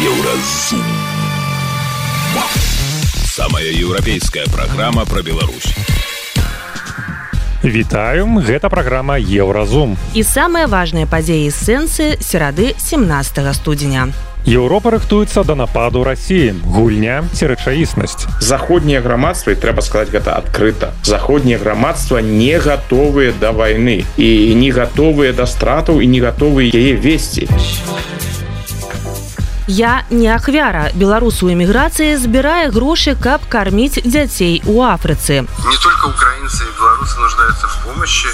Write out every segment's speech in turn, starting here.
Еўразум. Самая еўрапейская праграма пра Беларусь. Вітаем, гэта праграма Еўразум. І самыя важныя падзеі сэнсы серады 17 студзеня. Еўропа рыхтуецца да нападу рассіі гульня ці рэчаіснасць заходняе грамадства і трэба сказаць гэта адкрыта заходняе грамадства не гатовыя да вайны і не гатовыя да стратаў і не гатовыя яе весці Я не ахвяра. Беларусу эміграцыі збірае грошы каб карміць дзяцей у афрыцы. Не только украінцы беларусы нуждаются в помощи.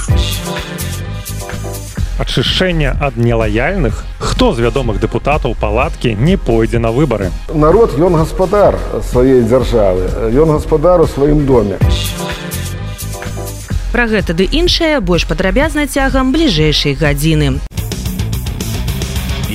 Ачышчэнне ад нелаяльных. Хто з вядомых дэпутатаў палаткі не пойдзе на выбары? Народ ён гаспадар сваёй дзяржавы ён гаспадар у сваім доме. Пра гэта ды іншае больш падрабязна цягам бліжэйшай гадзіны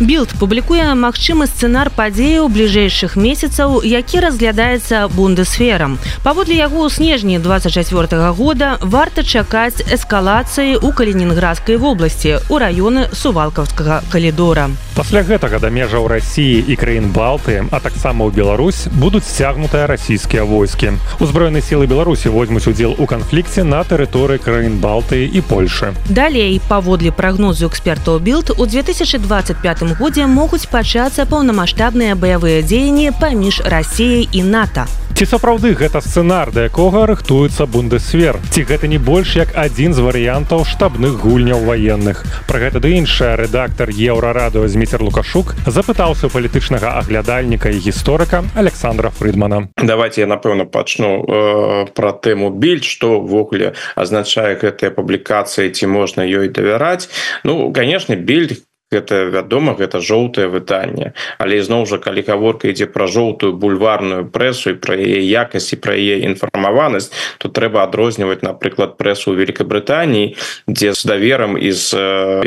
Білд публікуе магчымы сцэнар падзеяў бліжэйшых месяцаў, які разглядаецца бундесферам. Паводле яго ў снежні 24 -го года варта чакаць эскалацыі ў калінінградскай вобласці у раёны сувалкаўскага калідора. Пасля гэтага да межаў рассіі і краін балты, а таксама ў Беларусь будуць сцягнутыя расійскія войскі. Узброеныя сілы Беларусі возьмуць удзел у канфлікце на тэрыторыі краін балты і Польшы. Далей паводле прагнозу экспертаў білд у 2025 годзе могуць пачацца паўнамасштабныя баявыя дзеянні паміж рассіяй і нато. Ці сапраўды гэта сцэнар да якога рыхтуецца бундесфер ці гэта не больш як адзін з варыянтаў штабных гульняў ваенных? Про гэта ды іншая рэдактор еўрарадыо зміцер лукашук запытаўся палітычнага аглядальніка і гісторыка александра фрыдмана. Давайте я напэўна пачну э, про тэму більд что ввогуле азначае гэтыя публікацыі ці можна ёй давяраць ну конечно більд гэта вядома гэта жоўтае выданне. Але ізноў жа калі гаворка ідзе пра жоўтую бульварную прэсу і пра яе якасць і пра яе інфармаванасць то трэба адрозніваць напрыклад прэсу Великкабрытаніі дзе з даверам і з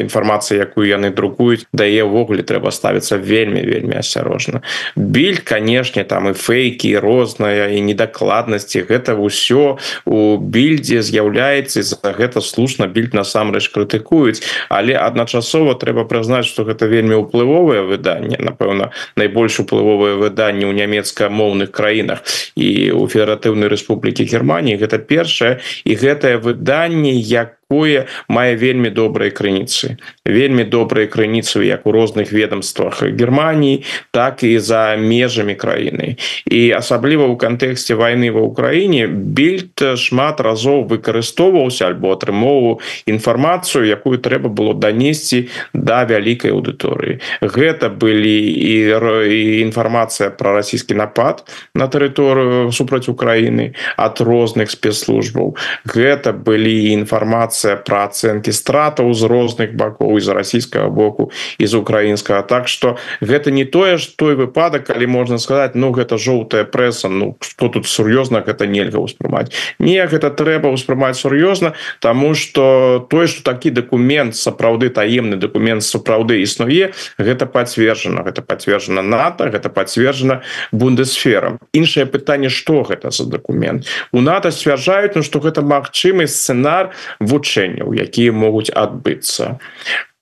інфармацыі якую яны друкуюць дае ўвогуле трэба ставіцца вельмі вельмі асцярожна. Біль канешне там і фейкі розная і недакладнасці гэта ўсё у більдзе з'яўляецца гэта слушна більд насамрэч крытыкуюць. Але адначасова трэба прызнаць знаць что гэта вельмі ўплывовае выданне напэўна найбольш уплывовае выданне ў нямецкамоўных краінах і у федэратыўнай Рэспублікі Геррманіі гэта першае і гэтае выданне як якое мае вельмі добрыя крыніцы вельмі добрыя крыніцы як у розных ведомствах Геррманіі так і за межамі краіны і асабліва ў кантэксце войны ва ўкраіне більд шмат разоў выкарыстоўваўся альбо атрымоўваў інфармацыю якую трэба было данесці да вялікай аўдыторыі. Гэта былі і інфармацыя про расійскі напад на тэрыторыю супраць Украіны ад розных спецслужбаў. Гэта былі інфармацыі інфармацыя пра ацэнкі стратаў з розных бакоў з расійскага боку і з украінскага так что гэта не тое ж той выпадак калі можна сказаць ну гэта жоўтая прэса Ну что тут сур'ёзна гэта нельга ўспрымаць не гэта трэба ўспрымаць сур'ёзна тому что тое что такі документ сапраўды таемны документ сапраўды існуе гэта пацверджана гэта пацверджана нато гэта пацверджана бундесферам іншае пытанне что гэта за документ? У нато сцвярджаюць Ну что гэта магчымы сцэнар вучэ вырашэнняў якія могуць адбыцца.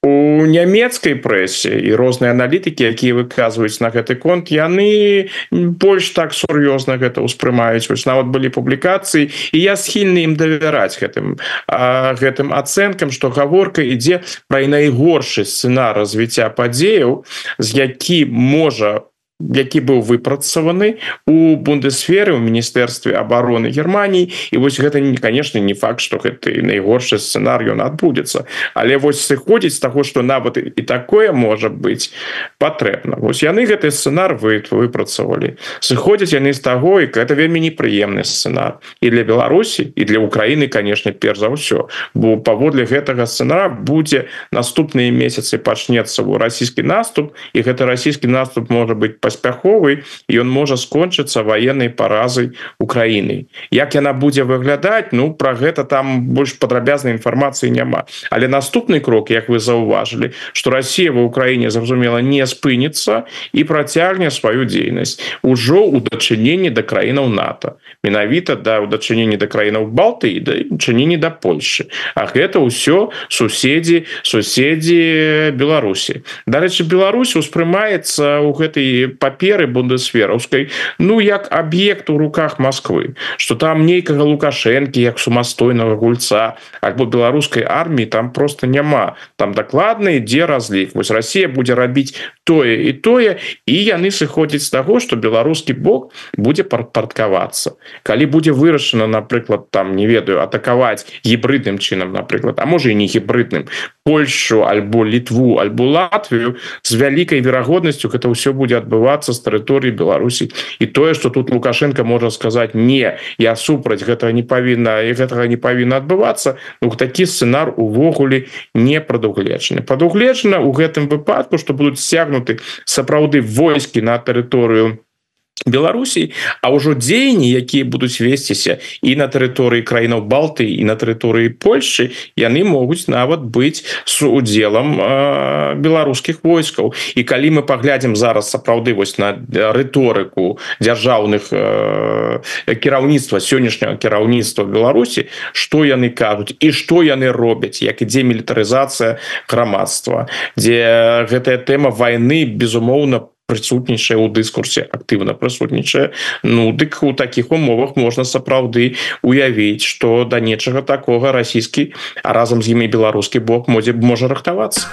У нямецкай прэсе і розныя аналітыкі якія выказваюць на гэты конт яны больш так сур'ёзна гэта ўспрымаюць. Вось нават былі публікацыі і я схільны ім давяраць гэтым гэтым ацэнкам што гаворка ідзе пра найгоршы сцэнар развіцця падзеяў з які можа у які быў выпрацаваны у бундесферы у міністэрстве обороны Геррманіі і вось гэта не конечно не факт что гэта найгоршы сцэнар ён адбудзецца. Але вось сыходзіць з таго что нават і такое можа быть патрэбна. Вось яны гэты сцэнар вы выпрацавалі. Сыходзяць яны з таго і это вельмі непрыемны сцэнар. І для Беларусі і для Украіны конечно перш за ўсё. Бо паводле гэтага сцэнара будзе наступныя месяцы пачнецца у расійскі наступ і гэта расійскі наступ можа быть па паспяховы ён можа скончыцца военной паразай Украіны як яна будзе выглядаць ну про гэта там больш падрабязнай інфармацыі няма. Але наступны крок як вы заўважылі что Россия ва Украіне зразумела не спыніцца і працягне сваю дзейнасць ужо у дачыненні да краінаў НАТО. Менавіта да ўдачынення да краінаў балты і да чыненні да Польши. А гэта ўсё суседзі суседзі Беларусі. Дарэчы Беларусь успрымаецца у гэтай паперы бундесфераўскай ну як аб'ект у руках Москвы что там нейкага лукашэнкі як сумастойнага гульца альбо беларускай арміі там просто няма. Там дакладна ідзе разлік. Вось Россия будзе рабіць тое і тое і яны сыходзяць з таго что беларускі бок будзе парткавацца. Калі будзе вырашана напрыклад там не ведаю атакаваць гібридным чынам напрыклад а можа і не гібридным Польшу альбо літву альбо Латвію з вялікай верагоднасцю гэта ўсё будзе адбывацца з тэрыторыі Беларусі. І тое что тут лукашенко можа сказаць не я супраць гэтага не павінна і гэтага не павінна адбывацца Ну такі сцэнар увогуле не прадугледжаны. Прадугледжана у гэтым выпадку что будуць сцягнуты сапраўды войскі на тэрыторыю Беларусій А ўжо дзеянні якія будуць весціся і на тэрыторыі краінаў балты і на тэрыторыі Польшчы яны могуць нават быць с удзелам э, беларускіх войскаў. І калі мы паглядзім зараз сапраўды вось на рыторыку дзяржаўных э, кіраўніцтва сённяшняга кіраўніцтва Беларусі что яны кажуць і что яны робяць як ідзе мілітарызацыя грамадства дзе гэтая тэма войны безумоўна прысутнічае ў дыскурсе актыўна прысутнічае. Ну дык у такіх умовах можна сапраўды уявіць что да нечага такога расійскі а разам з імі беларускі бок модзе можа рыхтавацца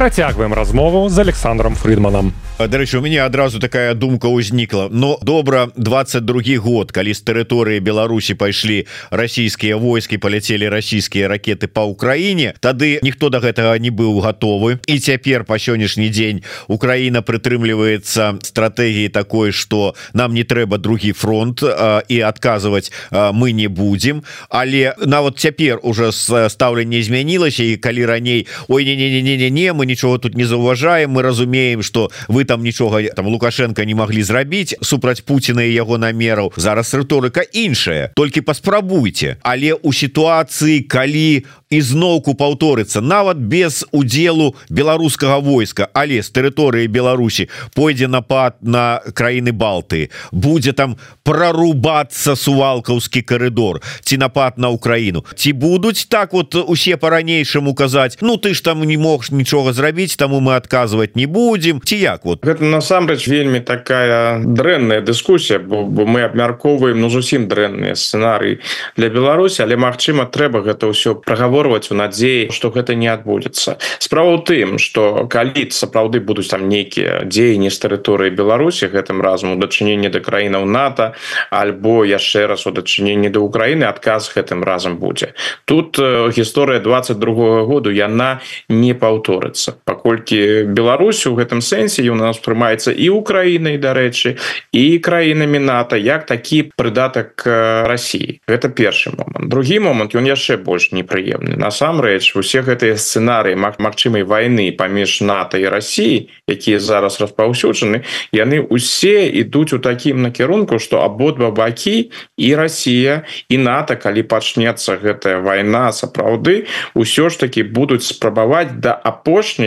Працягваем размову з Александром Фридманом дарэчы у мяне адразу такая думка ўзнікла но добра 22 год калі з тэрыторыі Беларусі пайшлі расійскія войскі паляцелі расійскія ракеты по Украіне тады ніхто до да гэтага не быў гатовы. І цяпер по сённяшні дзень Украіна прытрымліваецца стратэгіі такой что нам не трэба другі фронт а, і адказваць мы не будем. Але нават цяпер уже стаўленне змянілася і калі раней ой не не не не не не мы нічого тут не заўважаем мы разумеем что вы там нічога там лукашенко не могли зрабіць супраць Пуціна і яго намераў зараз рыторыка іншая. Толькі паспрабуйте але у сітуацыі калі ізноўку паўторыцца нават без удзелу беларускага войска але з тэрыторыі Беларусі пойдзе напад на краіны балты будзе там прорубацца сувалкаўскі коридор ці напад на Украіну. Ці будуць так вот усе по-ранейшаму казаць Ну ты ж там не мог нічога зрабіць таму мы адказваць не будем. Ці як вот. Гэта насамрэч вельмі такая дрэнная дыскусія бо, бо мы абмяркоўваем ну зусім дрэнныя сцэнарыі для Беларусі але Мачыма трэба гэта ўсё праговор перагаворваць у надзеі что гэта не адбудзецца. Справа ў тым что калі сапраўды будуць там нейкія дзеянні з тэрыторыі Беларусі гэтым разам у дачыненні да краінаў НАТО альбо яшчэ раз у дачыненні да Украіны адказ гэтым разам будзе. Тут э, гісторыя 22 -го году яна не паўторыцца паколькі Беларусь у гэтым сэнсе у нас прымаецца і Украінай дарэчы і краінамі НАТО як такі прыдатак Росіі гэта першы момант. Другі момант ён яшчэ больш непрыемны. Насамрэч усе гэтыя сцэнарыі магчымай войны паміж НАТО і Росіі якія зараз распаўсюджаны яны усе ідуць у такім накірунку что абодва бакі і Россия і НАТО калі пачнецца гэтая война сапраўды ўсё ж таки будуць спрабаваць да апошняй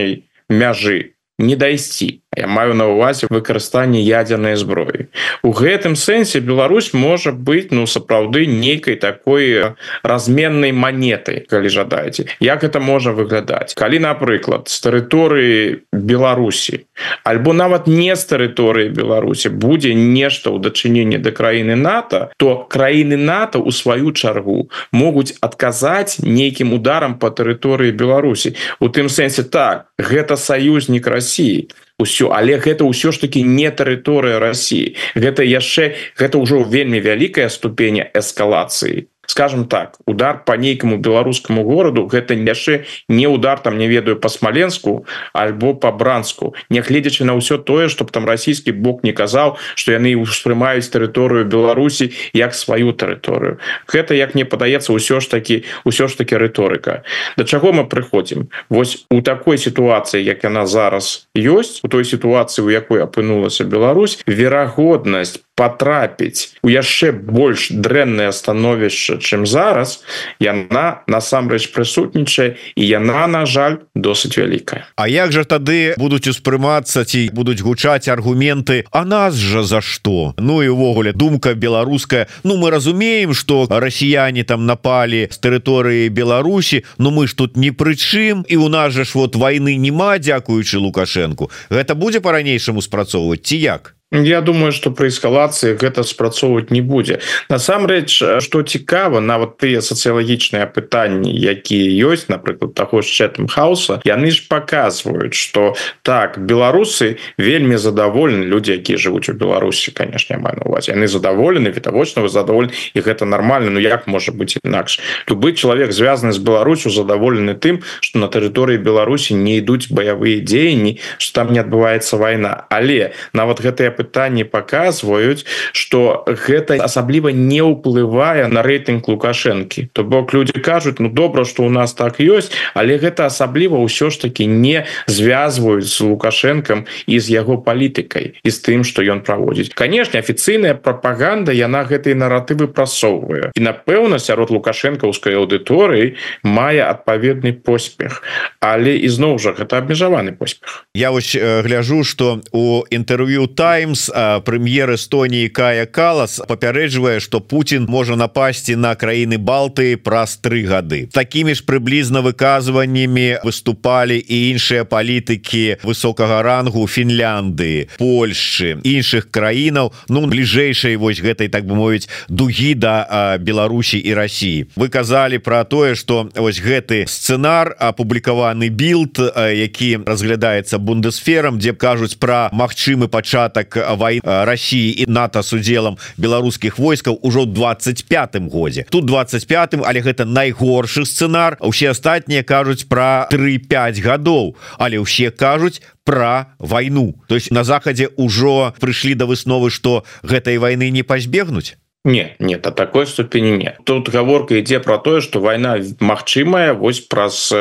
мяжы не дайсці. Я маю на увазе выкарыстанне ядзернай зброі. У гэтым сэнсе Беларусь можа быць ну сапраўды нейкай такой разменнай манетай калі жадаеце. Як это можа выглядаць? Калі напрыклад з тэрыторыі Беларусі альбо нават не з тэрыторыі Беларусі будзе нешта ў дачыненні да краіны НАТО то краіны НАТО у сваю чаргу могуць адказаць нейкім ударам по тэрыторыі Беларусі. У тым сэнсе так гэта саюзнік Росіі ўсё але гэта ўсё ж таки не тэрыторыя Росіі гэта яшчэ гэта ўжо вельмі вялікая ступеня эскалацыі скажем так удар по нейкаму беларускаму гораду гэта яшчэ не удар там не ведаю по смоленску альбо по бранску. Нягледзячы на ўсё тое чтобы там расійскі бок не казаў что яны успрымаюць тэрыторыю Беларусі як сваю тэрыторыю гэта як мне падаецца ўсё ж таки ўсё ж таки рыторыка до чаго мы прыходзім Вось у такой сітуацыі як яна зараз ёсць у той сітуацыі у якой апынулася Беларусь верагоднасць потрапіць у яшчэ больш дрэннае становішча чым зараз яна насамрэч прысутнічае і яна на жаль досыць вялікая. А як жа тады будуць успрымацца ці будуць гучаць аргументы а нас жа за что Ну і увогуле думка беларуская. Ну мы разумеем что расіяне там напалі з тэрыторыі Беларусі Ну мы ж тут не прычым і у нас жа ж вот войны няма дзякуючы лукашэнку. Гэта будзе по-ранейшаму спрацоўваць ці як Я думаю что при эскалацыі гэта спрацоўваць не будзе. Насамрэч что цікава нават тыя сацыялагічныя пытанні якія ёсць напрыклад таго ж чэтым хауса яны ж показваюць что так беларусы вельмі задаволены люди якія жывуць у Беларусі конечно маю на увазе яны задаволены відавочна вы задоволен і гэта нормально Ну як можа быть інакш? Любы чалавек звязаны з Беларусю задаволены тым что на тэрыторыі Беларусі не ідуць баявыя дзеянні что там не адбываецца война але нават гэтыя пытанні пытанні показваюць что гэта асабліва не ўплывае на рэйтынг лукашэнкі. То бок люди кажуць Ну добра что у нас так ёсць але гэта асабліва ўсё ж таки не звязваюць з лукашэнкам і з яго палітыкай і з тым что ён праводзіць. Конечно афіцыйная пропаганда яна гэтай наратывы прасоўвае. І напэўна сярод лукашэнкаўскай аўдыторыі мае адпаведны поспех. Але ізноў жа гэта абмежаваны поспех. Я вось гляжу что у інтэрв'ю тайм Таймс прэм'ер Эстоніі Кая Калас папярэджвае што Путін можа напасці на краіны Балты праз тры гады такімі ж прыблізна выказваннямі выступалі і іншыя палітыкі высокага рангу Фінляндыі Польшчы іншых краінаў Ну бліжэйшай вось гэтай так бы мовіць дугі да Беларусі і Росіі вы казалі про тое что ось гэты сцэнар апублікаваны билд які разглядаецца бундесферам дзе кажуць про магчымы пачатак вой России і НАТО с удзелам беларускіх войскаў ужо 25 годзе. Тут 25 але гэта найгоршы сцэнар. Усе астатнія кажуць про 35 гадоў але ўсе кажуць про войну то есть на захадзе ўжо прыйшлі да высновы что гэтай войны не пазбегнуць нет нет а такой ступені нет. Тут гаворка ідзе про тое что война магчымая вось праз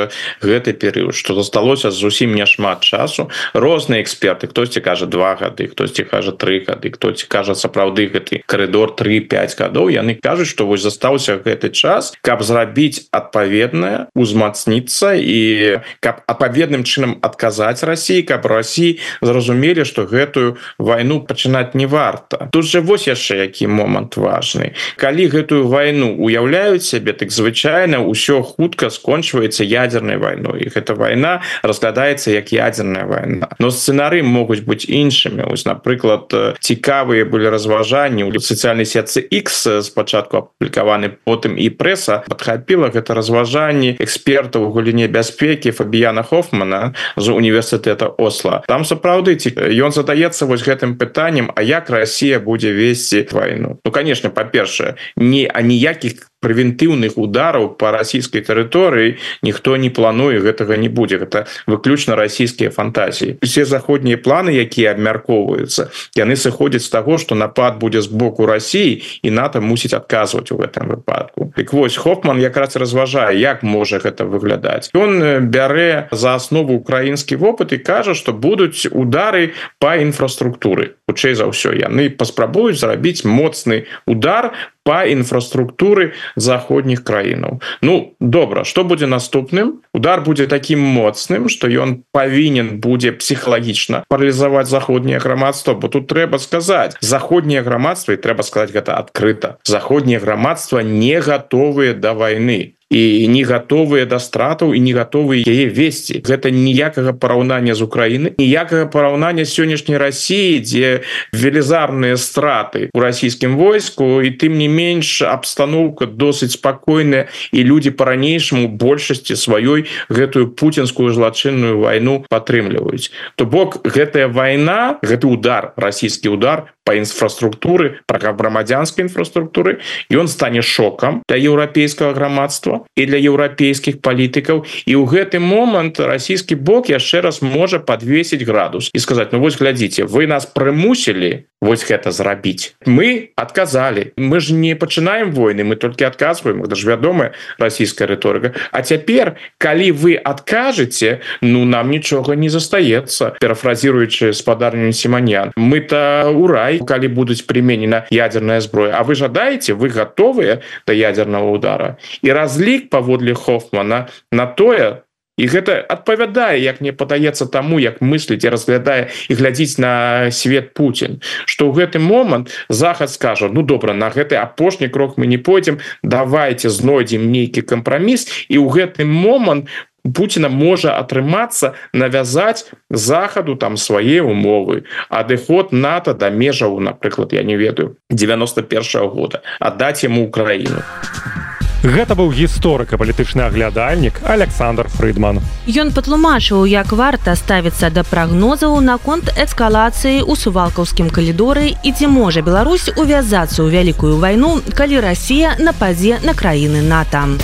гэты перыяд что засталося зусім няшмат часу. Розныя эксперты хтосьці кажа два гады хтосьці кажа три гады хтосьці кажа сапраўды гэты коридор 35 гадоў. Яны кажуць что вось застаўся гэты час каб зрабіць адпаведная узмацніцца і каб адпаведным чынам адказаць Росіі каб Росіі зразумелі что гэтую войну пачынаць не варта. Тут же вось яшчэ які момант важный важны. Калі гэтую войну уяўляюць сябе так звычайна ўсё хутка скончваецца ядерной войной их эта война разглядаецца як ядерная война но сцэнары могуць быть іншымі. Ось напрыклад цікавыя былі разважанні у социальной сетцы X спачатку апублікаваны потым і пресса подхапіла гэта разважанні экспертаў у галіне бяспекі Фабіяна хофмана з універсітэта Осла там сапраўды ён задаецца вось гэтым пытанням А як Россия будзе весці войну ну конечно конечно по-першае не а ніякіх прэвентыўных удараў по расійскай тэрыторыі ніхто не плануе гэтага не будзе. Гэта выключна расійскія фантазіі. Усе заходнія планы якія абмяркоўваюцца яны сыходзяць з таго что напад будзе з боку Росіі і НАТО мусіць адказваць у гэтым выпадку. Так вось Хофман якраз разважае як можа гэта выглядаць. Ён бярэ за аснову украінскі вопыт і кажа что будуць удары по інфраструктуры. Хутчэй за ўсё яны паспрабуюць зрабіць моцны удар по інфраструктуры заходніх краінаў Ну добра что будзе наступным? Удар будзе таким моцным что ён павінен будзе псіхалагічна паралізаваць заходняе грамадство бо тут трэба сказаць заходняе грамадства і трэба сказать гэта адкрыта заходняе грамадства не готовые до войны і не готовыя да стратаў і не готовы яе весці. Гэта ніякага параўнання з Украіны ніякага параўнання сённяшняй Росіі дзе велізарныя страты у расійскім войску і тым не менш абстаноўка досыць спакойная і людзі по-ранейшаму большасці сваёй гэтую путинскую злачынную войну падтрымліваюць. То бок гэтая война гэты удар расійскі удар по інфраструктуры про грамадзянской інфраструктуры і он стане шокам для еўрапейскага грамадства і для еўрапейскіх палітыкаў і ў гэты момант расійскі бок яшчэ раз можа подвесить градус і сказать Ну вось глядзіце вы нас прымусілі вось гэта зрабіць мы отказалі мы ж не пачынаем войны мы толькі адказваем это ж вядомая расійская рыторыка А цяпер калі вы откажете ну нам нічога не застаецца парафразируючы спадарню семанян мы-то у рай калі будуць применена ядерная зброя А вы жадаете вы готовыя до ядерного удара і разлік паводле хофмана на тое і гэта адпавядае як мне падаецца таму як мысліць і разглядае і глядзіць на свет Путін что ў гэты момант захад скажа Ну добра на гэты апошні крок мы не пойдзем давайте знойдзем нейкі кампраміс і ў гэты момант Пуціна можа атрымацца навязаць захаду там свае умовы адыход НАТО да межаў напрыклад я не ведаю 91 -го года аддаць яму Украіну а Гэта быў гісторыка-палітычны аглядальнік Александр Фрыдман. Ён патлумачыў, як варта ставіцца да прагнозаў наконт эскалацыі ў сувалкаўскім калідоры і ці можа Беларусь увязацца ў вялікую вайну, калі Расія нападзе на краіны НАТО.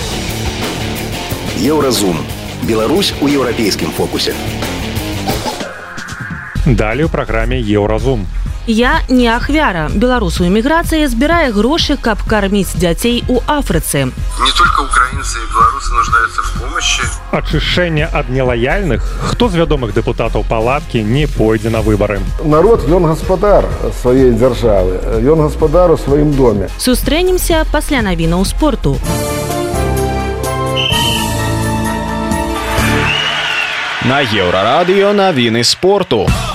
Еўразум. Беларусь у еўрапейскім фокусе. Далей у праграме Еўразум. Я не ахвяра. Беларусу эміграцыі збірае грошы каб карміць дзяцей у Афрыцы. Не только украінцы беларусы нуждаются в помощи. Ачышэнне ад нелаяльных хто з вядомых депутатаў палаткі не пойдзе на выбары народ ён гаспадар сваёй дзяржавы ён гаспадар у сваім доме. Сустрэнемся пасля навінаў спорту. На еўрарадыё навіны спорту. у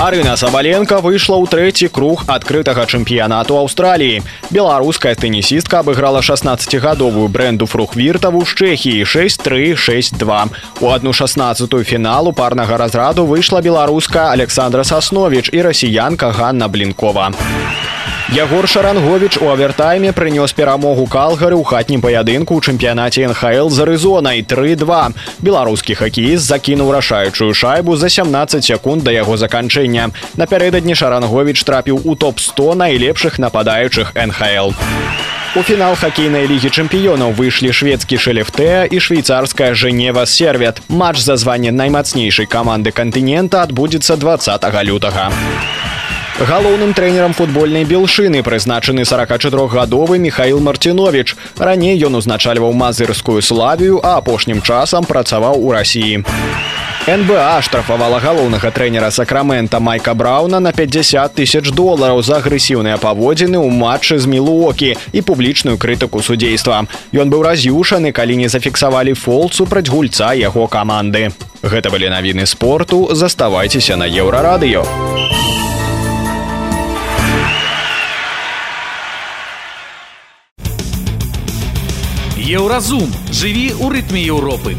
Арына Сабаленко выйшла ў трэці круг адкрытага чэмпіянату Аўстраліі. Беларуская тэнісістка абыграла 16гадовую бренду фрухвіртаву з Чэхіі 6362. У адну 16 фіналу парнага разраду выйшла беларуска Александра Сасновіч і расіянка Ганна Блінкова. Ягор Шарангович у авертайме прынёс перамогу калгары ў хатнім паядынку ў чэмпіянаце НХл з арызонай 32. Беларускі хакеіст закінуў рашаючую шайбу за 17 секунд да яго заканчэння. Напярэдадні Шарангович трапіў у топ-100 найлепшых нападаючых НХл. У фінал хакейнай лігі чэмпіёнаў выйшлі шведскі шэлефтэа і швейцарская жэнева сервет. Матч за званне наймацнейшай каманды кантынента адбудзецца 20 лютага. Галоўным трэнерам футбольнай белшыны прызначаны 44гадовы Михаил Марцінович. Раней ён узначальваў мазырскую славію, а апошнім часам працаваў у рассіі. НБА штрафавала галоўнага трэнера сакрамента Майка Брауна на 50 тысяч долараў за агрэсіўныя паводзіны ў матчы з мілуокі і публічную крытыку судзейства. Ён быў раз'юшаны, калі не зафіксавалі фол супраць гульца яго каманды. Гэта былі навіны спорту, заставайцеся на еўрарадыё. Еўразум жыві ў рытме Еўропы.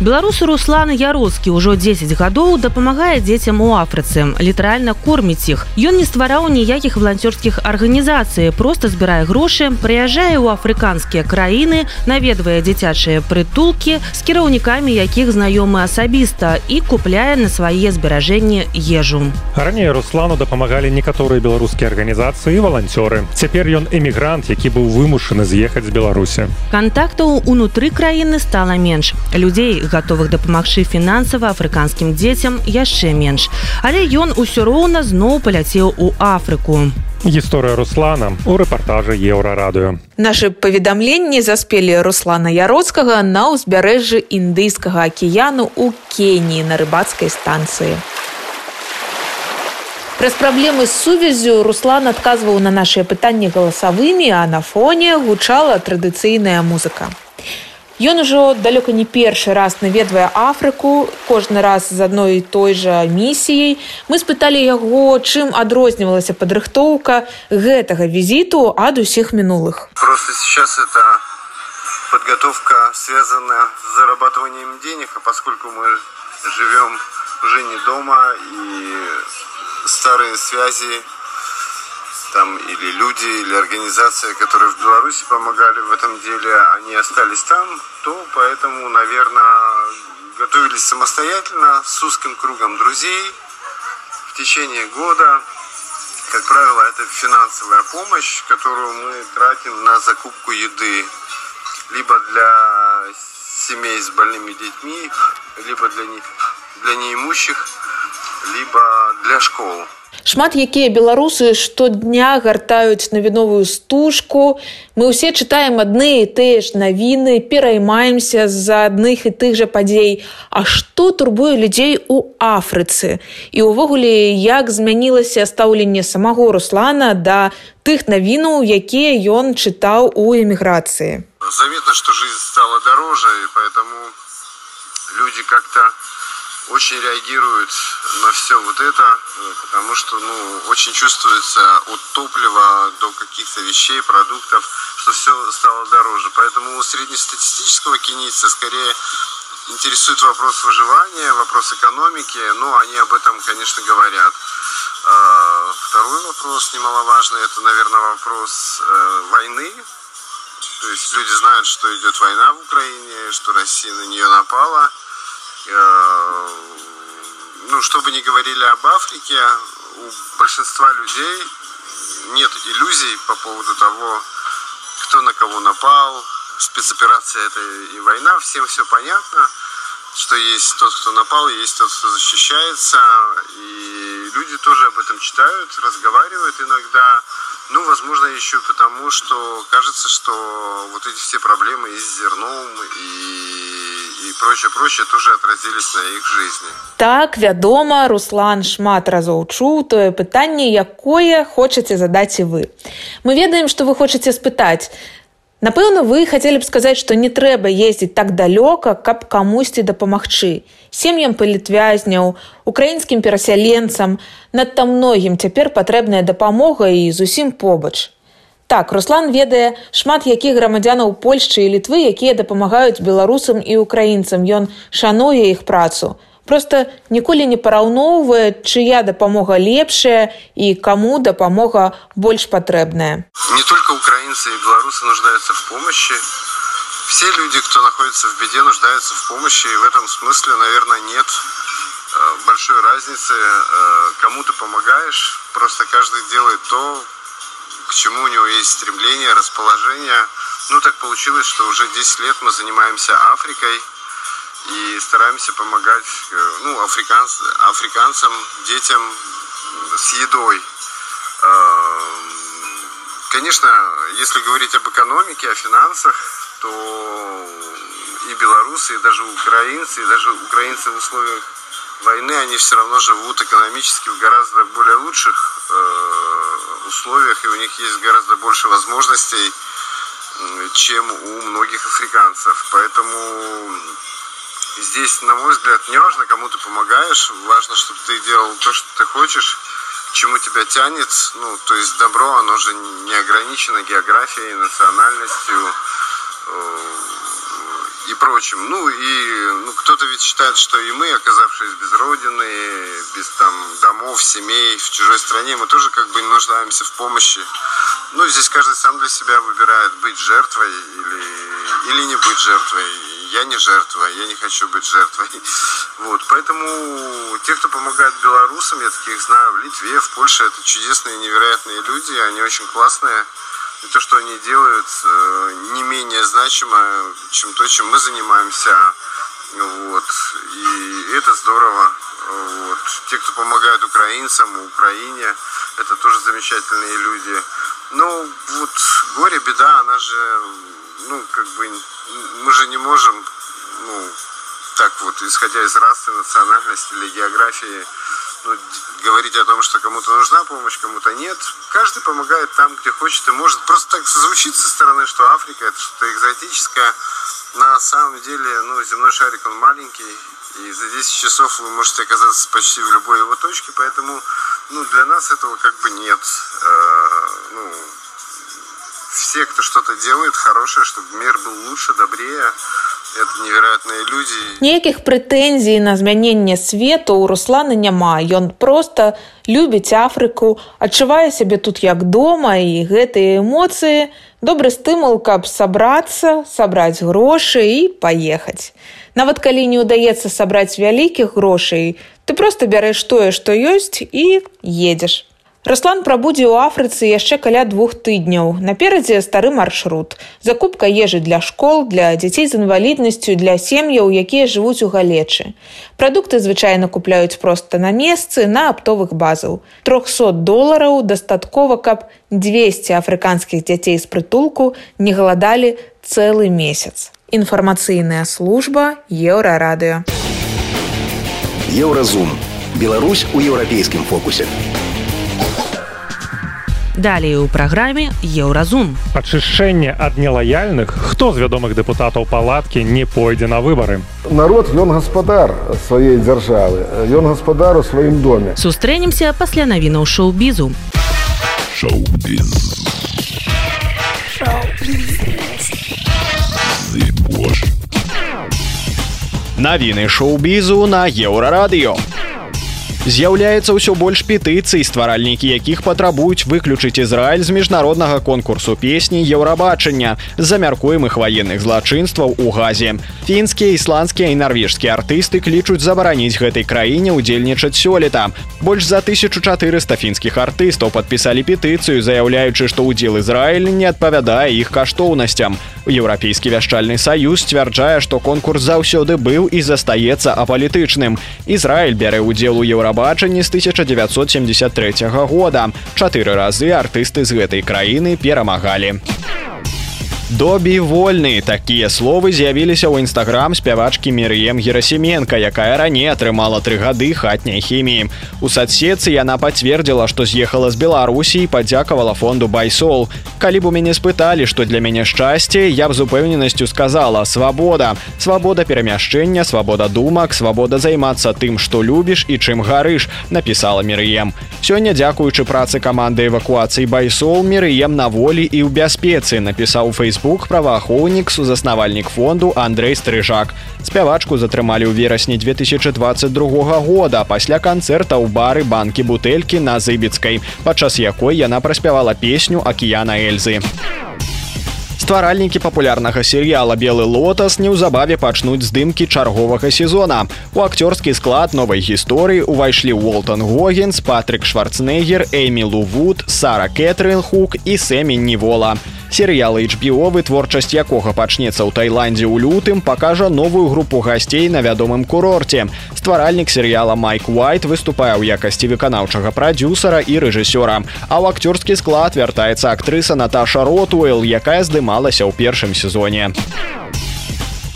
Беларусу Руслан Яроцкі ўжо 10 гадоў дапамагае дзецям у Афрыцы, літаральна корміць іх. Ён не ствараў ніякіх валанцёрскіх арганізацый, просто збірае грошы, прыязджае ў афрыканскія краіны, наведвае дзіцячыя прытулкі з кіраўнікамі якіх знаёмы асабіста і купляе на свае зберажэнні ежу. Раней Руслану дапамагалі некаторыя беларускія арганізацыі і валанцёры. Цяпер ён эмігрант, які быў вымушаны з'ехаць з Беларусі. Кантактаў унутры краіны стала менш. Людзей гатовых дапамагчы фінансава афрыканскім дзецям яшчэ менш. Але ён усё роўна зноў паляцеў у Афрыку. Гісторыя руслана у рэпартажы еўрарадыё. Наши паведамленні заспелі руслана яроцкага на ўзбярэжжы індыйскага акіяну у кеніі на рыбацкай станцыі. Праз праблемы з сувязю руслан адказваў на нашыя пытанні галасавымі а на фоне гучала традыцыйная музыка Ён ужо далёка не першы раз наведвае Афрыку, кожны раз з адной і той жа місіяй. Мы спыталі яго, чым адрознівалася падрыхтоўка гэтага візіту ад усіх минулых. Просто сейчас это подготовка связана с зарабатыванием денег, а поскольку мы живем уже не дома и старые связи там или люди, или организация, которые в Беларуси помогали в этом деле, они остались там, то поэтому, наверное, готовились самостоятельно с узким кругом друзей в течение года. Как правило, это финансовая помощь, которую мы тратим на закупку еды либо для семей с больными детьми, либо для, не, для неимущих, либо для школ. Шмат якія беларусы штодня гартаюць навіновую стужку. Мы ўсе чытаем адны і тыя ж навіны пераймаемся з-за адных і тых жа падзей. А што турбуе людзей у Афрыцы? І увогуле як змянілася стаўленне самого руслана да тых навінаў якія ён чытаў у эміграцыі? Заметно что жизнь стала дороже и поэтому люди как-то очень реагируют на все вот это, э, потому что ну, очень чувствуется от топлива до каких-то вещей, продуктов, что все стало дороже. Поэтому у среднестатистического кенийца скорее интересует вопрос выживания, вопрос экономики, но они об этом, конечно, говорят. А, второй вопрос немаловажный, это, наверное, вопрос э, войны. То есть люди знают, что идет война в Украине, что Россия на нее напала – ну, что бы ни говорили об Африке, у большинства людей нет иллюзий по поводу того, кто на кого напал, спецоперация это и война, всем все понятно, что есть тот, кто напал, есть тот, кто защищается, и люди тоже об этом читают, разговаривают иногда, ну, возможно, еще потому, что кажется, что вот эти все проблемы и с зерном, и, и прочее, прочее тоже отразились на их жизни. Так, вядома, Руслан шмат разоў чуў тое пытанне, якое хочаце задаць і вы. Мы ведаем, што вы хочаце спытаць, Напэўна, вы хацелі б сказаць, што не трэба ездзіць так далёка, каб камусьці дапамагчы. Сем'ям палітвязняў, украінскім перасяленцам, надта многім цяпер патрэбная дапамога і зусім побач. Так, Руслан ведае шмат якіх грамадзянаў Польшчы і літвы, якія дапамагаюць беларусам і украінцам. Ён шануе іх працу. Просто ніколі не параўноўвае чыя дапамога лепшая і каму дапамога больш патрэбная. Не только украинцы и белорусы нуждаются в помощи. Все люди кто находится в беде нуждаются в помощи и в этом смысле наверное нет э, большой разницы э, кому ты помогаешь. Просто каждый делает то к чему у него есть стремление расположение ну так получилось что уже 10 лет мы занимаемся африкой и стараемся помогать э, ну, африканц, африканцам, детям с едой. Э, конечно, если говорить об экономике, о финансах, то и белорусы, и даже украинцы, и даже украинцы в условиях войны, они все равно живут экономически в гораздо более лучших э, условиях, и у них есть гораздо больше возможностей, чем у многих африканцев. Поэтому здесь, на мой взгляд, не важно, кому ты помогаешь, важно, чтобы ты делал то, что ты хочешь, чему тебя тянет. Ну, то есть добро, оно же не ограничено географией, национальностью э, прочим. Ну и ну, кто-то ведь считает, что и мы, оказавшись без родины, без там домов, семей, в чужой стране, мы тоже как бы нуждаемся в помощи. Ну, здесь каждый сам для себя выбирает быть жертвой или, или не быть жертвой я не жертва, я не хочу быть жертвой. Вот, поэтому те, кто помогает белорусам, я таких знаю в Литве, в Польше, это чудесные, невероятные люди, они очень классные. И то, что они делают, э, не менее значимо, чем то, чем мы занимаемся. Вот. И это здорово. Вот. Те, кто помогают украинцам, Украине, это тоже замечательные люди. Ну, вот горе, беда, она же ну, как бы, мы же не можем, ну, так вот, исходя из расы, национальности или географии, ну, говорить о том, что кому-то нужна помощь, кому-то нет. Каждый помогает там, где хочет и может. Просто так звучит со стороны, что Африка это что-то экзотическое. На самом деле, ну, земной шарик, он маленький, и за 10 часов вы можете оказаться почти в любой его точке, поэтому, ну, для нас этого как бы нет. Э, ну, все, кто что-то делает хорошее, чтобы мир был лучше, добрее, это невероятные люди. Ніякіх прэтэнзій на змяненне свету у Руслана няма. Ён просто любіць Афрыку, адчувае сябе тут як дома і гэтыя эмоцыі добры стымул, каб сабрацца, сабраць грошы і паехаць. Нават калі не ўдаецца сабраць вялікіх грошай, ты просто бярэш тое, што ёсць і едзеш. Раслан прабудзе ў Афрыцы яшчэ каля двух тыдняў. Наперадзе стары маршрут. Закупка ежы для школ, для дзяцей з інваліднасцю, для сем'яў, якія жывуць у галечы. Прадукты звычайна купляюць проста на месцы на аптовых базаў. 300 долараў дастаткова, каб 200 афрыканскіх дзяцей з прытулку не галадалі цэлы месяц. Інфармацыйная служба еўрарадыё. Еўразум. Беларусь у еўрапейскім фокусе. Далей у праграме еўразум. Ачышчэнне ад нелаяльных, хто з вядомых дэпутатаў палаткі не пойдзе на выбары. Народ ён гаспадар сваёй дзяржавы, ён гаспадар у сваім доме. Сустрэнемся пасля навінаў шоу-бізу. Шоу-біз. Навіны шоу-бізу на еўрарадыё. З'яўляецца ўсё больш петыцый, стваральнікі якіх патрабуюць выключыць Ізраіль з міжнароднага конкурсу песні еўрабачання з-за мяркуемых ваенных злачынстваў у газе. Фінскія, ісландскія і нарвежскія артысты клічуць забараніць гэтай краіне ўдзельнічаць сёлета. Больш за 1400 фінскіх артыстаў падпісалі петыцыю, заяўляючы, што ўдзел Ізраіль не адпавядае іх каштоўнасцям. Еўрапейскі вяшчальны саюз сцвярджае, што конкурс заўсёды быў і застаецца апалітычным. Ізраіль бярэ ўдзел у еўрабачанні з 1973 года. Чатыры разы артысты з гэтай краіны перамагалі. Добі вольны такія словы з'явіліся ў нстаграм спявачкі Мерыем Герасіменко, якая раней атрымала тры гады хатняй хіміі. У садсетцы яна пацвердзіла, што з'ехала з Беларусі падзякавала фонду байсол. Калі б у мяне спыталі, што для мяне шчасце, я б з упэўненасцю сказала свабода, свабода перамяшчэння, свабода думак, свабода займацца тым, што любіш і чым гарыш, напісала Мерыем. Сёння дзякуючы працы каманды эвакуацыі байсол Мерыем на волі і ў бяспецы напісаў фейсбук фейсбук праваахоўнік сузаснавальнік фонду Андрей стрыжак спявачку затрымалі ў верасні 2022 года пасля канцэрта ў бары банкі бутэлькі на зыбіцкай падчас якой яна праспявала песню акіяна эльзы стваральнікі папулярнага серыяла белы лотас неўзабаве пачнуць здымкі чарговага сезона. У акцёрскі склад новай гісторыі увайшлі уолтон гогенс патрик шварцнегер эймі лувуд сара кэтрын хук і сэмі невола серыял HBO вытворчасць якога пачнецца ў Тайландзе ў лютым пакажа новую групу гасцей на вядомым курорце. Стваральнік серыяла Майк Уайт выступае ў якасці выканаўчага прадюсара і рэжысёра. А ў акцёрскі склад вяртаецца актрыса Наташа ротуэл якая здымалася ў першым сезоне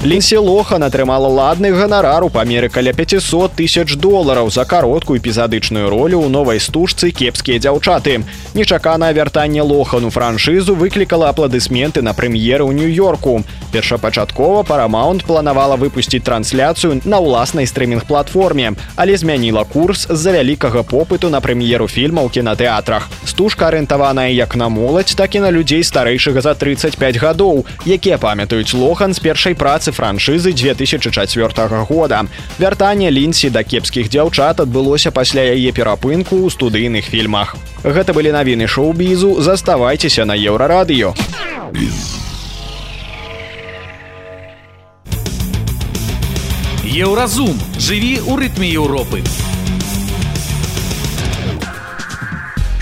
Лінсі Лохан атрымала ладны ганарар у памеры каля 500 тысяч долараў за кароткую эпізадычную ролю ў новай стужцы кепскія дзяўчаты. Нечаканае вяртанне лохану франшызу выклікала апладысменты на прэм'еры ў нью-йорку. Першапачаткова парамаунт планавала выпусціць трансляцыю на ўласнай стрымінг-платформе, але змяніла курс з-за вялікага попыту на прэм'еру фільма ў кінатэатрах. Стужка арыентаваная як на моладзь, так і на людзей старэйшага за 35 гадоў, якія памятаюць лохан з першай працы працы франшызы 2004 года. Вяртанне лінсі да кепскіх дзяўчат адбылося пасля яе перапынку ў студыйных фільмах. Гэта былі навіны шоу-бізу, заставайцеся на еўрарадыё. Еўразум жыві ў рытме Еўропы.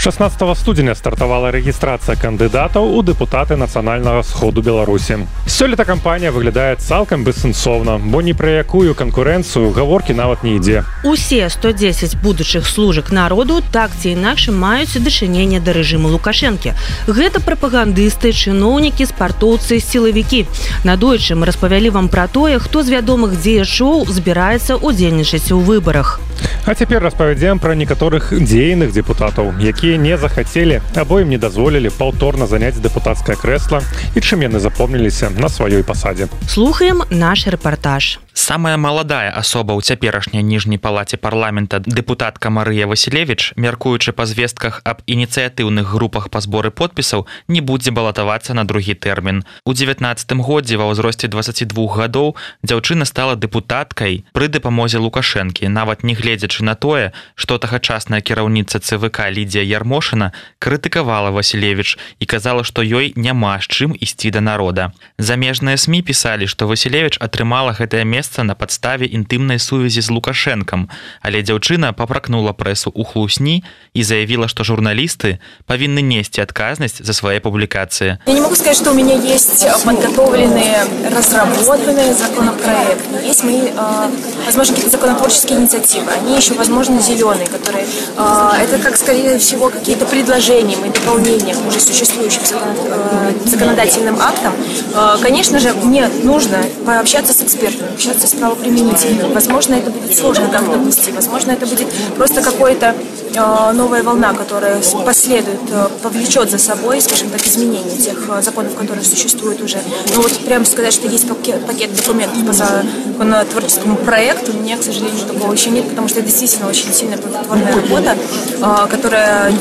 16 студзеня стартавала рэгістрацыя кандыдатаў у дэпутаты нацыянальнага сходу беларусі. Сёлета кампанія выглядае цалкам бессэнсоўна бо ні пра якую канкурэнцыю гаворкі нават не ідзе. Усе 110 будучых служак народу так ці інакш маюць дачыненне да рэжыму лукашэнкі. Гэта прапагандысты чыноўнікі спартоўцы сілавікі. Надойчым распавялі вам пра тое хто з вядомых дзеячоў збіраецца удзельнічаць у выбарах А цяпер распавядзем пра некаторых дзейных депутатаў, якія не захацелі або ім не дазволілі паўторна заняць дэпутацкае крэсла і чым яны запомніліся на сваёй пасадзе. Слухаем наш рэпартаж. Самая маладая асоба ў цяперашняй ніжняй палаце парламента дэпутатка Марыя Васілевич, мяркуючы па звестках аб ініцыятыўных групах па зборы подпісаў, не будзе балатавацца на другі тэрмін. У 19 годзе ва ўзросце 22 гадоў дзяўчына стала дэпутаткай пры дапамозе лукашэнкі, нават не гледзячы на тое, што тагачасная кіраўніца ЦВК Лідзія Ярмошына крытыкавала Васілевич і казала, што ёй няма з чым ісці да народа. Замежныя СМ пісалі, што Васілевич атрымала гэтае месца месца на падставе інтымнай сувязі з лукашэнкам але дзяўчына папракнула прэсу ў хлусні і заявіла што журналісты павінны несці адказнасць за свае публікацыі я не могу сказать что у меня есть подготовленные разработанные законопроекты есть мои э, возможно какие-то законотворческие инициативы они еще возможно зеленые которые э, это как скорее всего какие-то предложения и дополнения уже существующим закон, э, законодательным актом э, конечно же мне нужно пообщаться с экспертами общаться с правоприменителями. Возможно, это будет сложно там донести. Возможно, это будет просто какая-то э, новая волна, которая последует, э, повлечет за собой, скажем так, изменение тех э, законов, которые существуют уже. Но вот прямо сказать, что есть пакет, пакет документов по законотворческому проекту, у меня, к сожалению, такого еще нет, потому что это действительно очень сильная плодотворная работа, которая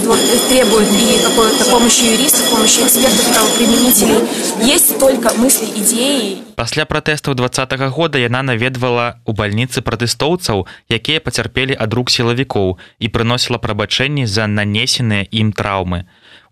требует и какой-то помощи юристов, помощи экспертов, правоприменителей. Есть только мысли, идеи. Пасля пратэстаў два -го года яна наведвала ў бальніцы пратэстоўцаў, якія пацярпелі ад рук сілавікоў і прыносіла прабачэнні за нанесеныя ім траўмы.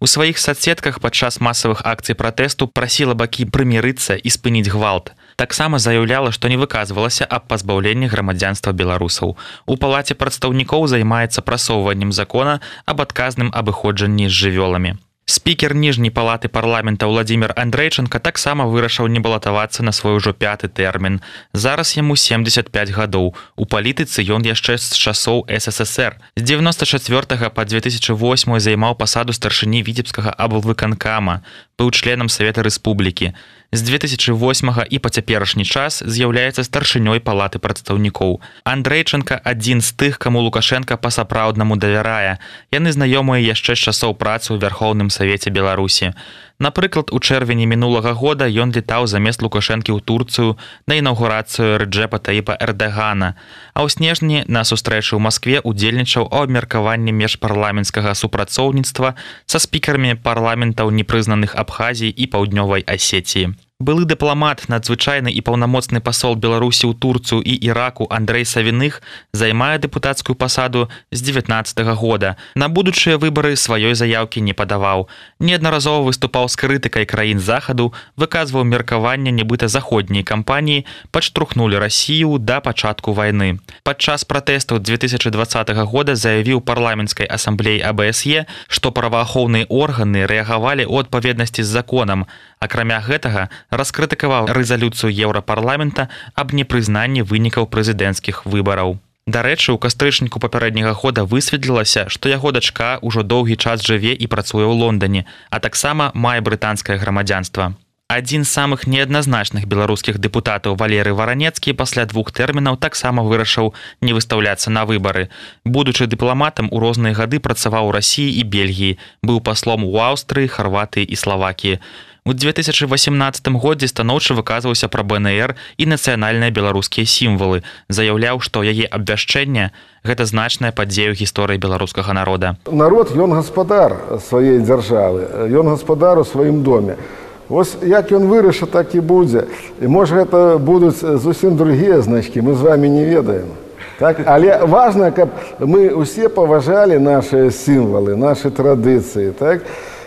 У сваіх садсетках падчас масавых акцый пратэсту прасіла бакі прымірыцца і спыніць гвалт. Таксама заяўляла, што не выказвалася аб пазбаўленні грамадзянства беларусаў. У палаце прадстаўнікоў займаецца прасоўваннем закона аб адказным абыходжанні з жывёламі. Спікер ніжняй палаты парламента Владзімир Андрэйчынка таксама вырашыў не балатавацца на свой ужо пяты тэрмін. Зараз яму 75 гадоў. У палітыцы ён яшчэ з часоў ССР. З 94 па 2008 займаў пасаду старшыні віцебскага аблвыканкама, быў членам Савета Рэспублікі з 2008 і па цяперашні час з'яўляецца старшынёй палаты прадстаўнікоў. Андрэйчынка адзін з тых, каму Лукашенко па-сапраўднаму давярае. Яны знаёмыя яшчэ з часоў працы ў вярхоўным савеце Беларусі. Напрыклад, у чэрвені мінулага года ён летаў замест лукашэнкі ў Турцыю на інаўгурацыю Рджэпа Таіпа Эрдагана. А ў снежні на сустрэчы ў Маскве удзельнічаў у абмеркаванні міжпарламенцкага супрацоўніцтва са спікарамі парламентаў непрызнаных Абхазіі і паўднёвай асеціі былы дыпламат надзвычайны і паўнамоцны пасол беларусі ў турцыю і іраку Андрей савіных займае дэпутацкую пасаду з 19 -го года. На будучыя выбары сваёй заявкі не падаваў. Неаднаразова выступаў з крытыкай краін захаду выказваў меркаванне нібыта заходняй кампаніі падштурхнули Росію да пачатку войны падчас пратэстаў 2020 -го года заявіў парламенцкай асамблеі абсе што праваахоўныя органы рэагавалі у адпаведнасці з законам акрамя гэтага раскрытыкаваў рэзалюцыю еўрапарламента аб непрызнанні вынікаў прэзідэнцкіх выбараў. Дарэчы, у кастрычніку папярэдняга года высветлілася, што яго дачка ўжо доўгі час жыве і працуе ў Лондоне, а таксама мае брытанскае грамадзянства. Адзін з самых неадназначных беларускіх дэпутатаў валеры варанецкі пасля двух тэрмінаў таксама вырашыў не выстаўляцца на выбары. Будучы дыпламатам у розныя гады працаваў у рассіі і Бельгіі, быў паслом у Аўстрыі, Харватыі і Славакіі. У 2018 годзе станоўча выказваўся пра БНР і нацыянальныя беларускія сімвалы, заяўляў, што яе абвяшчэнне гэта значная падзею гісторыі беларускага народа. Народ ён гаспадар сваёй дзяржавы, ён гаспадар у сваім доме. Вось як ён вырашыў, так і будзе. І можа гэта будуць зусім другія значкі, мы з вами не ведаем. Так? Але важна, каб мы ўсе паважалі нашыя сімвалы, нашы традыцыі. Так?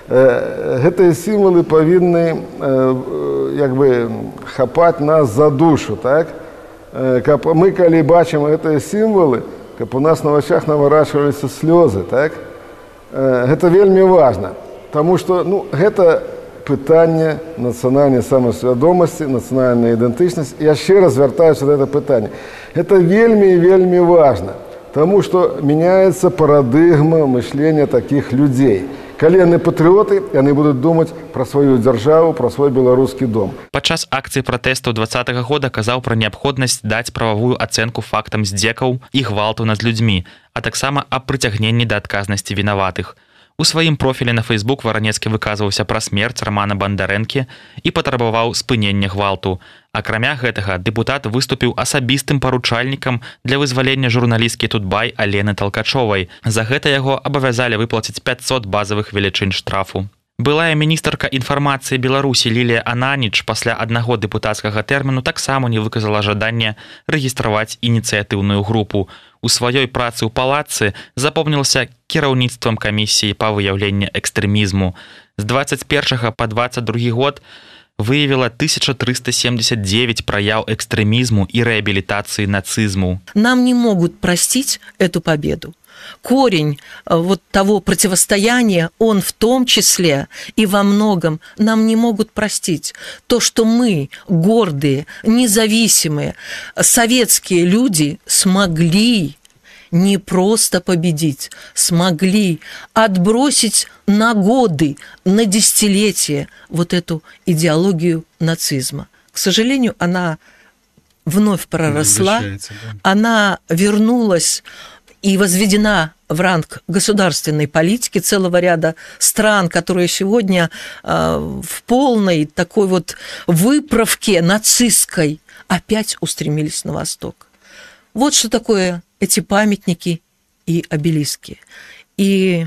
Гэтыя сімвалы павінны як бы хапаць нас за душу так? Каб мы калі бачым гэтыя сімвалы каб у нас на вачах наварачваліся слёзы так? Гэта вельмі важна Таму што ну гэта пытанне нацыянальнай самасвядомасці нацыянальная ідэнтычнасць яшчэ раз вяртаюся да это пытанне это вельмі вельмі важна Таму што мяняецца парадыгма мышлення такіх людзей калі яны патрыоты яны будуць думаць пра сваю дзяржаву пра свой беларускі дом. Падчас акцыі пратэсту два года казаў пра неабходнасць даць прававую ацэнку фактам здзекаў і гвалту над людзьмі а таксама аб прыцягненні да адказнасці вінаватых У сваім профілі на фейсбук варанецкі выказваўся пра смерць рамана бандарэнкі і патрабаваў спынення гвалту. Акрамя гэтага дэпутат выступіў асабістым паручальнікам для вызвалення журналісткі тутбай алены талкачовай. За гэта яго абавязалі выплаціць 500 базавых велічынь штрафу. Былая міністрка інфармацыі Беларусі Лілія Ананіч пасля аднаго дэпутацкага тэрміну таксама не выказала жаданне рэгістраваць ініцыятыўную групу у сваёй працы ў палацы запомнілася кіраўніцтвам камісіі па выяўленні экстрэмізму. З 21 по 22 год выявіла 1379 праяў экстрэмізму і рэабілітацыі нацызму. Нам не могуць прасціць эту победу корень э, вот того противостояния, он в том числе и во многом нам не могут простить. То, что мы, гордые, независимые, советские люди, смогли не просто победить, смогли отбросить на годы, на десятилетия вот эту идеологию нацизма. К сожалению, она вновь проросла, да. она вернулась и возведена в ранг государственной политики целого ряда стран, которые сегодня э, в полной такой вот выправке нацистской опять устремились на восток. Вот что такое эти памятники и обелиски. И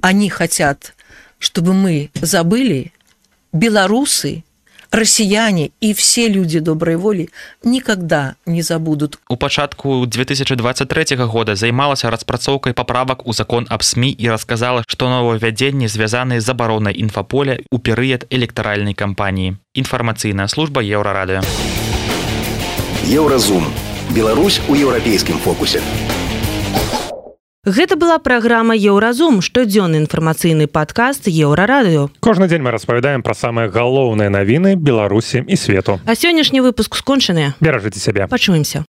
они хотят, чтобы мы забыли, белорусы россияне и все люди доброй воли никогда не забудут. У пачатку 2023 года займалася распрацоўкай паправак у закон аб СМі і расказала, што новаўвядзенні звязаныя з забаронай інфаполя ў перыяд электаральнай кампаніі. Інфармацыйная служба еўрарадыо. Еўразум. Беларусь у еўрапейскім фокусе. Гэта была праграма Еўразум, штодзённы інфармацыйны падкаст еўрарадыё. Кожны дзень мы распавядаем пра самыя галоўныя навіны Беларусі і свету. А сённяшні выпуск скончаны. Беражыце сябе. Пачуемся.